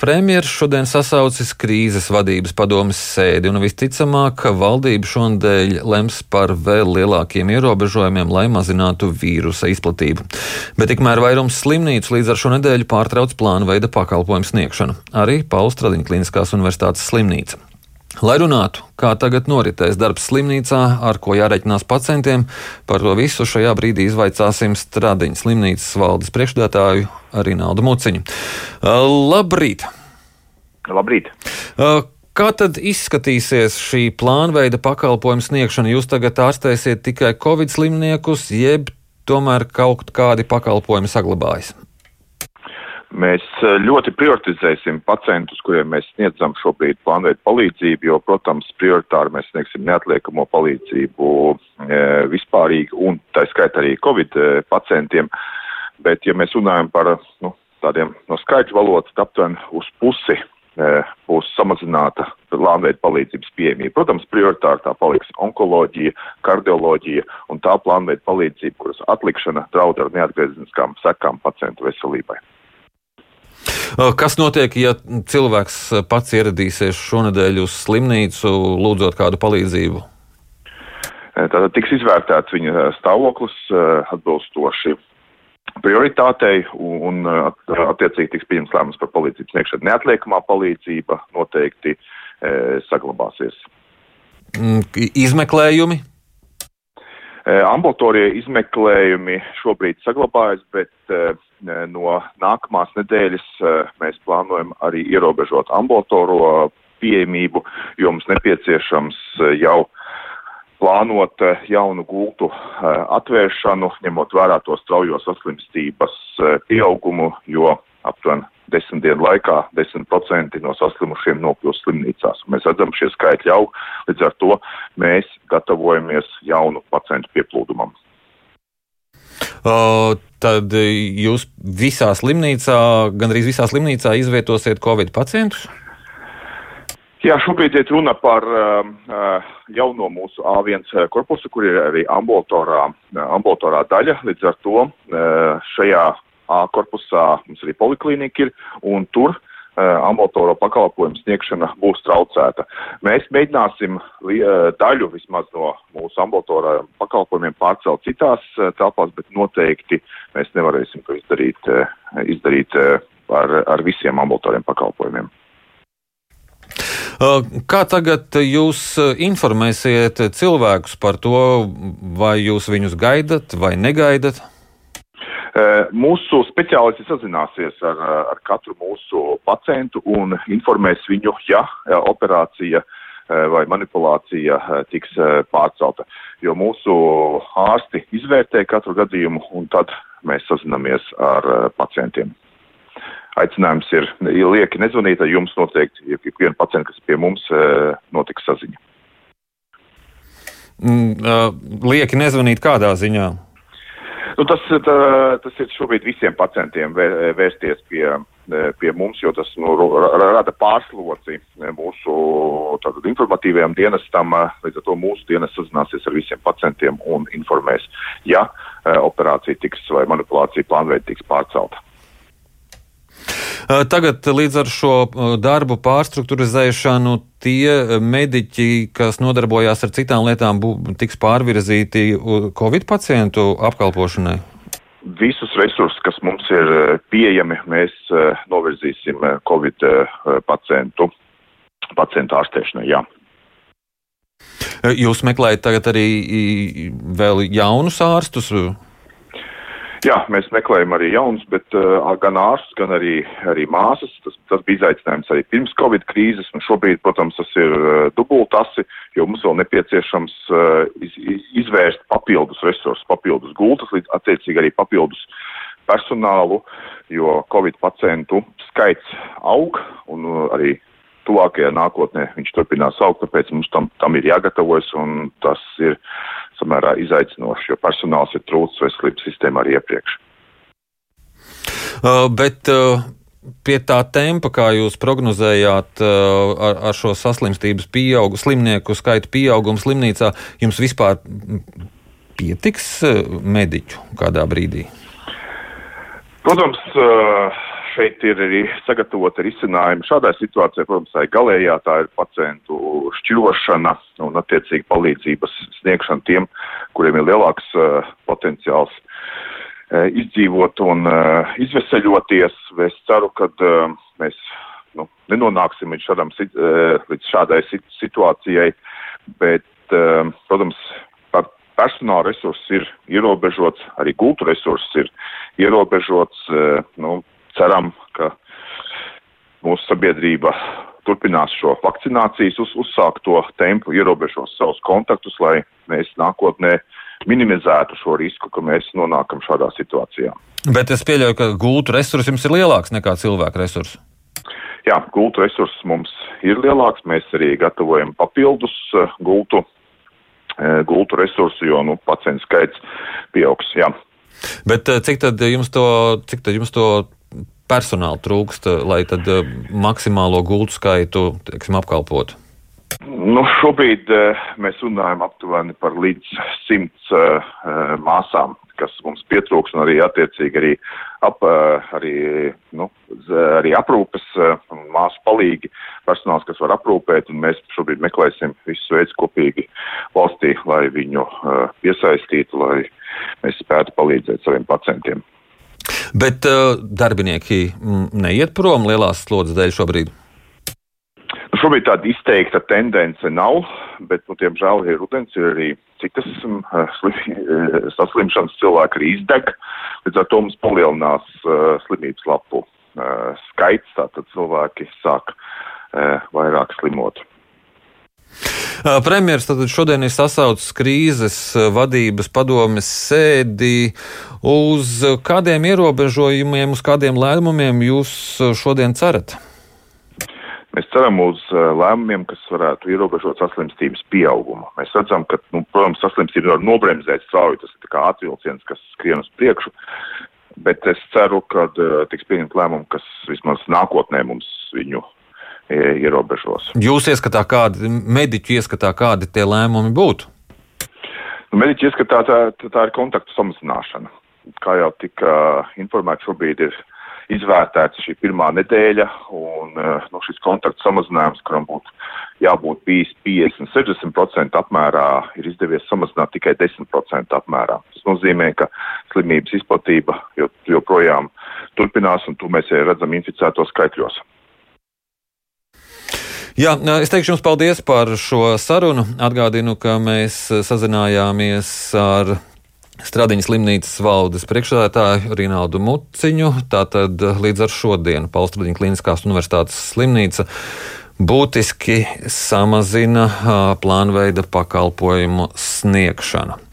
Premjeras šodien sasaucis krīzes vadības padomes sēdi, un visticamāk, valdība šonadēļ lems par vēl lielākiem ierobežojumiem, lai mazinātu vīrusa izplatību. Bet tikmēr vairums slimnīcu līdz ar šo nedēļu pārtrauc plānu veida pakalpojumu sniegšanu. Arī Pauls Stradiņa Kliniskās universitātes slimnīca. Lai runātu, kā tagad noritēs darbs slimnīcā, ar ko jāreikinās pacientiem, par to visu šajā brīdī izvaicāsim Stradiņas slimnīcas valdes priekšstādātāju Rināldu Muciņu. Labrīt! Labrīt! Kā tad izskatīsies šī plānveida pakalpojumu sniegšana? Jūs tagad ārstēsiet tikai covid slimniekus, jeb tomēr kaut kādi pakalpojumi saglabājas? Mēs eh, ļoti prioritizēsim pacientus, kuriem mēs sniedzam šobrīd plānveidu palīdzību, jo, protams, prioritāri mēs sniegsim neatliekamo palīdzību e, vispārīgi un tā skaitā arī Covid eh, pacientiem. Bet, ja mēs runājam par nu, tādiem no skaidru valodas, aptuveni uz pusi e, būs samazināta plānveida palīdzības pieejamība. Protams, prioritāri tā paliks onkoloģija, kardioloģija un tā plānveida palīdzība, kuras atlikšana draud ar neatgriezeniskām sekām pacientu veselībai. Kas notiek, ja cilvēks pats ieradīsies šonadēļ uz slimnīcu, lūdzot kādu palīdzību? Tātad tiks izvērtēts viņa stāvoklis atbilstoši prioritātei un attiecīgi tiks pieņems lēmums par palīdzības sniegšanu. Neatliekamā palīdzība noteikti saglabāsies. Mm, izmeklējumi? Ambulatorie izmeklējumi šobrīd saglabājas, bet no nākamās nedēļas mēs plānojam arī ierobežot ambulatoro pieejamību, jo mums nepieciešams jau plānot jaunu gultu atvēršanu, ņemot vērā to straujo saslimstības pieaugumu, jo aptuveni desmit dienu laikā 10% no saslimušiem nokļūst slimnīcās. Mēs redzam, šie skaitļi aug, līdz ar to mēs gatavojamies jaunu pacientu pieplūdumam. Uh, tad jūs visā slimnīcā, gandrīz visā slimnīcā izvietosiet Covid pacientus? Jā, šobrīd ir runa par uh, jauno mūsu A1 korpusu, kur ir arī ambulatorā, ambulatorā daļa. Līdz ar to uh, šajā A korpusā mums arī poliklīnika ir, un tur ambulatoro pakalpojumu sniegšana būs traucēta. Mēs mēģināsim daļu vismaz no mūsu ambulatorā pakalpojumiem pārcelt citās telpās, bet noteikti mēs nevarēsim to izdarīt, izdarīt ar, ar visiem ambulatoriem pakalpojumiem. Kā tagad jūs informēsiet cilvēkus par to, vai jūs viņus gaidat vai negaidat? Mūsu speciālisti sazināsies ar, ar katru mūsu pacientu un informēs viņu, ja operācija vai manipulācija tiks pārcelta. Jo mūsu ārsti izvērtē katru gadījumu un tad mēs sazināmies ar pacientiem. Aicinājums ir lieki nezvanīt, jums noteikti, ja ikvienu pacientu, kas pie mums notiks saziņa. Mm, lieki nezvanīt kādā ziņā? Nu, tas, tā, tas ir šobrīd visiem pacientiem vērsties pie, pie mums, jo tas nu, rada pārslodzi mūsu tātad, informatīvajam dienestam. Līdz ar to mūsu dienas sazināsies ar visiem pacientiem un informēs, ja operācija tiks vai manipulācija plānveidi tiks pārcelta. Tagad līdz ar šo darbu pārstruktūrizēšanu tie mediķi, kas nodarbojās ar citām lietām, tiks pārvirzīti Covid pacientu apkalpošanai? Visus resursus, kas mums ir pieejami, mēs novirzīsim Covid pacientu, pacientu ārstēšanai. Jā. Jūs meklējat tagad arī vēl jaunus ārstus? Jā, mēs meklējam arī jaunus, bet uh, gan ārstus, gan arī, arī māsas. Tas, tas bija izaicinājums arī pirms Covid krīzes, un šobrīd, protams, tas ir uh, dubultasi, jo mums vēl nepieciešams uh, iz, izvērst papildus resursus, papildus gultas, līdz attiecīgi arī papildus personālu, jo Covid pacientu skaits aug, un uh, arī tuvākajā nākotnē viņš turpinās augt, tāpēc mums tam, tam ir jāgatavojas, un tas ir samērā izaicinoši, jo personāls ir trūcis veselības sistēmā arī iepriekš. Uh, bet uh, pie tā tempa, kā jūs prognozējāt, uh, ar, ar šo saslimstības pieaugumu, slimnieku skaitu pieaugumu slimnīcā, jums vispār pietiks uh, mediķu kādā brīdī? Protams, uh, šeit ir arī sagatavota risinājuma šādai situācijai, protams, tā ir galējā, tā ir pacientu šķirošana un attiecīgi palīdzības sniegšana tiem, kuriem ir lielāks uh, potenciāls uh, izdzīvot un uh, izveseļoties. Es ceru, ka uh, mēs nu, nenonāksim līdz, šādam, uh, līdz šādai situācijai, bet, uh, protams, personāla resurss ir ierobežots, arī gultu resurss ir ierobežots. Nu, ceram, ka mūsu sabiedrība turpinās šo vakcinācijas uz, uzsākto tempu, ierobežos savus kontaktus, lai mēs nākotnē minimizētu šo risku, ka mēs nonākam šādā situācijā. Bet es pieļauju, ka gultu resurss jums ir lielāks nekā cilvēku resurss. Jā, gultu resurss mums ir lielāks. Mēs arī gatavojam papildus uh, gultu, uh, gultu resursu, jo nu, pacientu skaits pieaugs. Jā. Bet uh, cik tad jums to, cik tad jums to personāla trūkst, lai tad eh, maksimālo gultu skaitu teiksim, apkalpotu? Nu, šobrīd uh, mēs runājam aptuveni par līdz simts uh, māsām, kas mums pietrūks, un arī attiecīgi arī, ap, arī, nu, arī aprūpes māsu palīgi personāls, kas var aprūpēt, un mēs šobrīd meklēsim visus veidus kopīgi valstī, lai viņu piesaistītu, lai mēs spētu palīdzēt saviem pacientiem. Bet uh, darbinieki neiet prom lielās slodzes dēļ šobrīd. Nu, šobrīd tāda izteikta tendence nav, bet, nu, diemžēl, ir rudens, ir arī citas um, slim, uh, saslimšanas cilvēki arī izdeg. Līdz ar to mums palielinās uh, slimības lapu uh, skaits, tātad cilvēki sāk uh, vairāk slimot. Premjerministrs šodien ir sasaucis krīzes vadības padomes sēdi. Uz kādiem ierobežojumiem, uz kādiem lēmumiem jūs šodien cerat? Mēs ceram uz lēmumiem, kas varētu ierobežot saslimstības pieaugumu. Mēs redzam, ka, nu, protams, saslimstība var nobremzēt strauji, tas ir kā atvilciens, kas skrien uz priekšu, bet es ceru, ka tiks pieņemt lēmumu, kas vismaz nākotnē mums viņu ierobežos. Jūs ieskatā, kādi mediķu ieskatā, kādi tie lēmumi būtu? Nu, mediķu ieskatā tā, tā, ir kontaktu samazināšana. Kā jau tika informēts, šobrīd ir izvērtēts šī pirmā nedēļa, un nu, šis kontaktu samazinājums, kuram būtu jābūt bijis 50-60% apmērā, ir izdevies samazināt tikai 10% apmērā. Tas nozīmē, ka slimības izplatība joprojām turpinās, un to mēs arī redzam inficēto skaitļos. Jā, es teikšu jums paldies par šo sarunu. Atgādinu, ka mēs sazinājāmies ar Stradiņas slimnīcas valdes priekšsēdētāju Rinaldu Muciņu. Tātad līdz ar šodienu Palstradiņa Kliniskās universitātes slimnīca būtiski samazina plānveida pakalpojumu sniegšanu.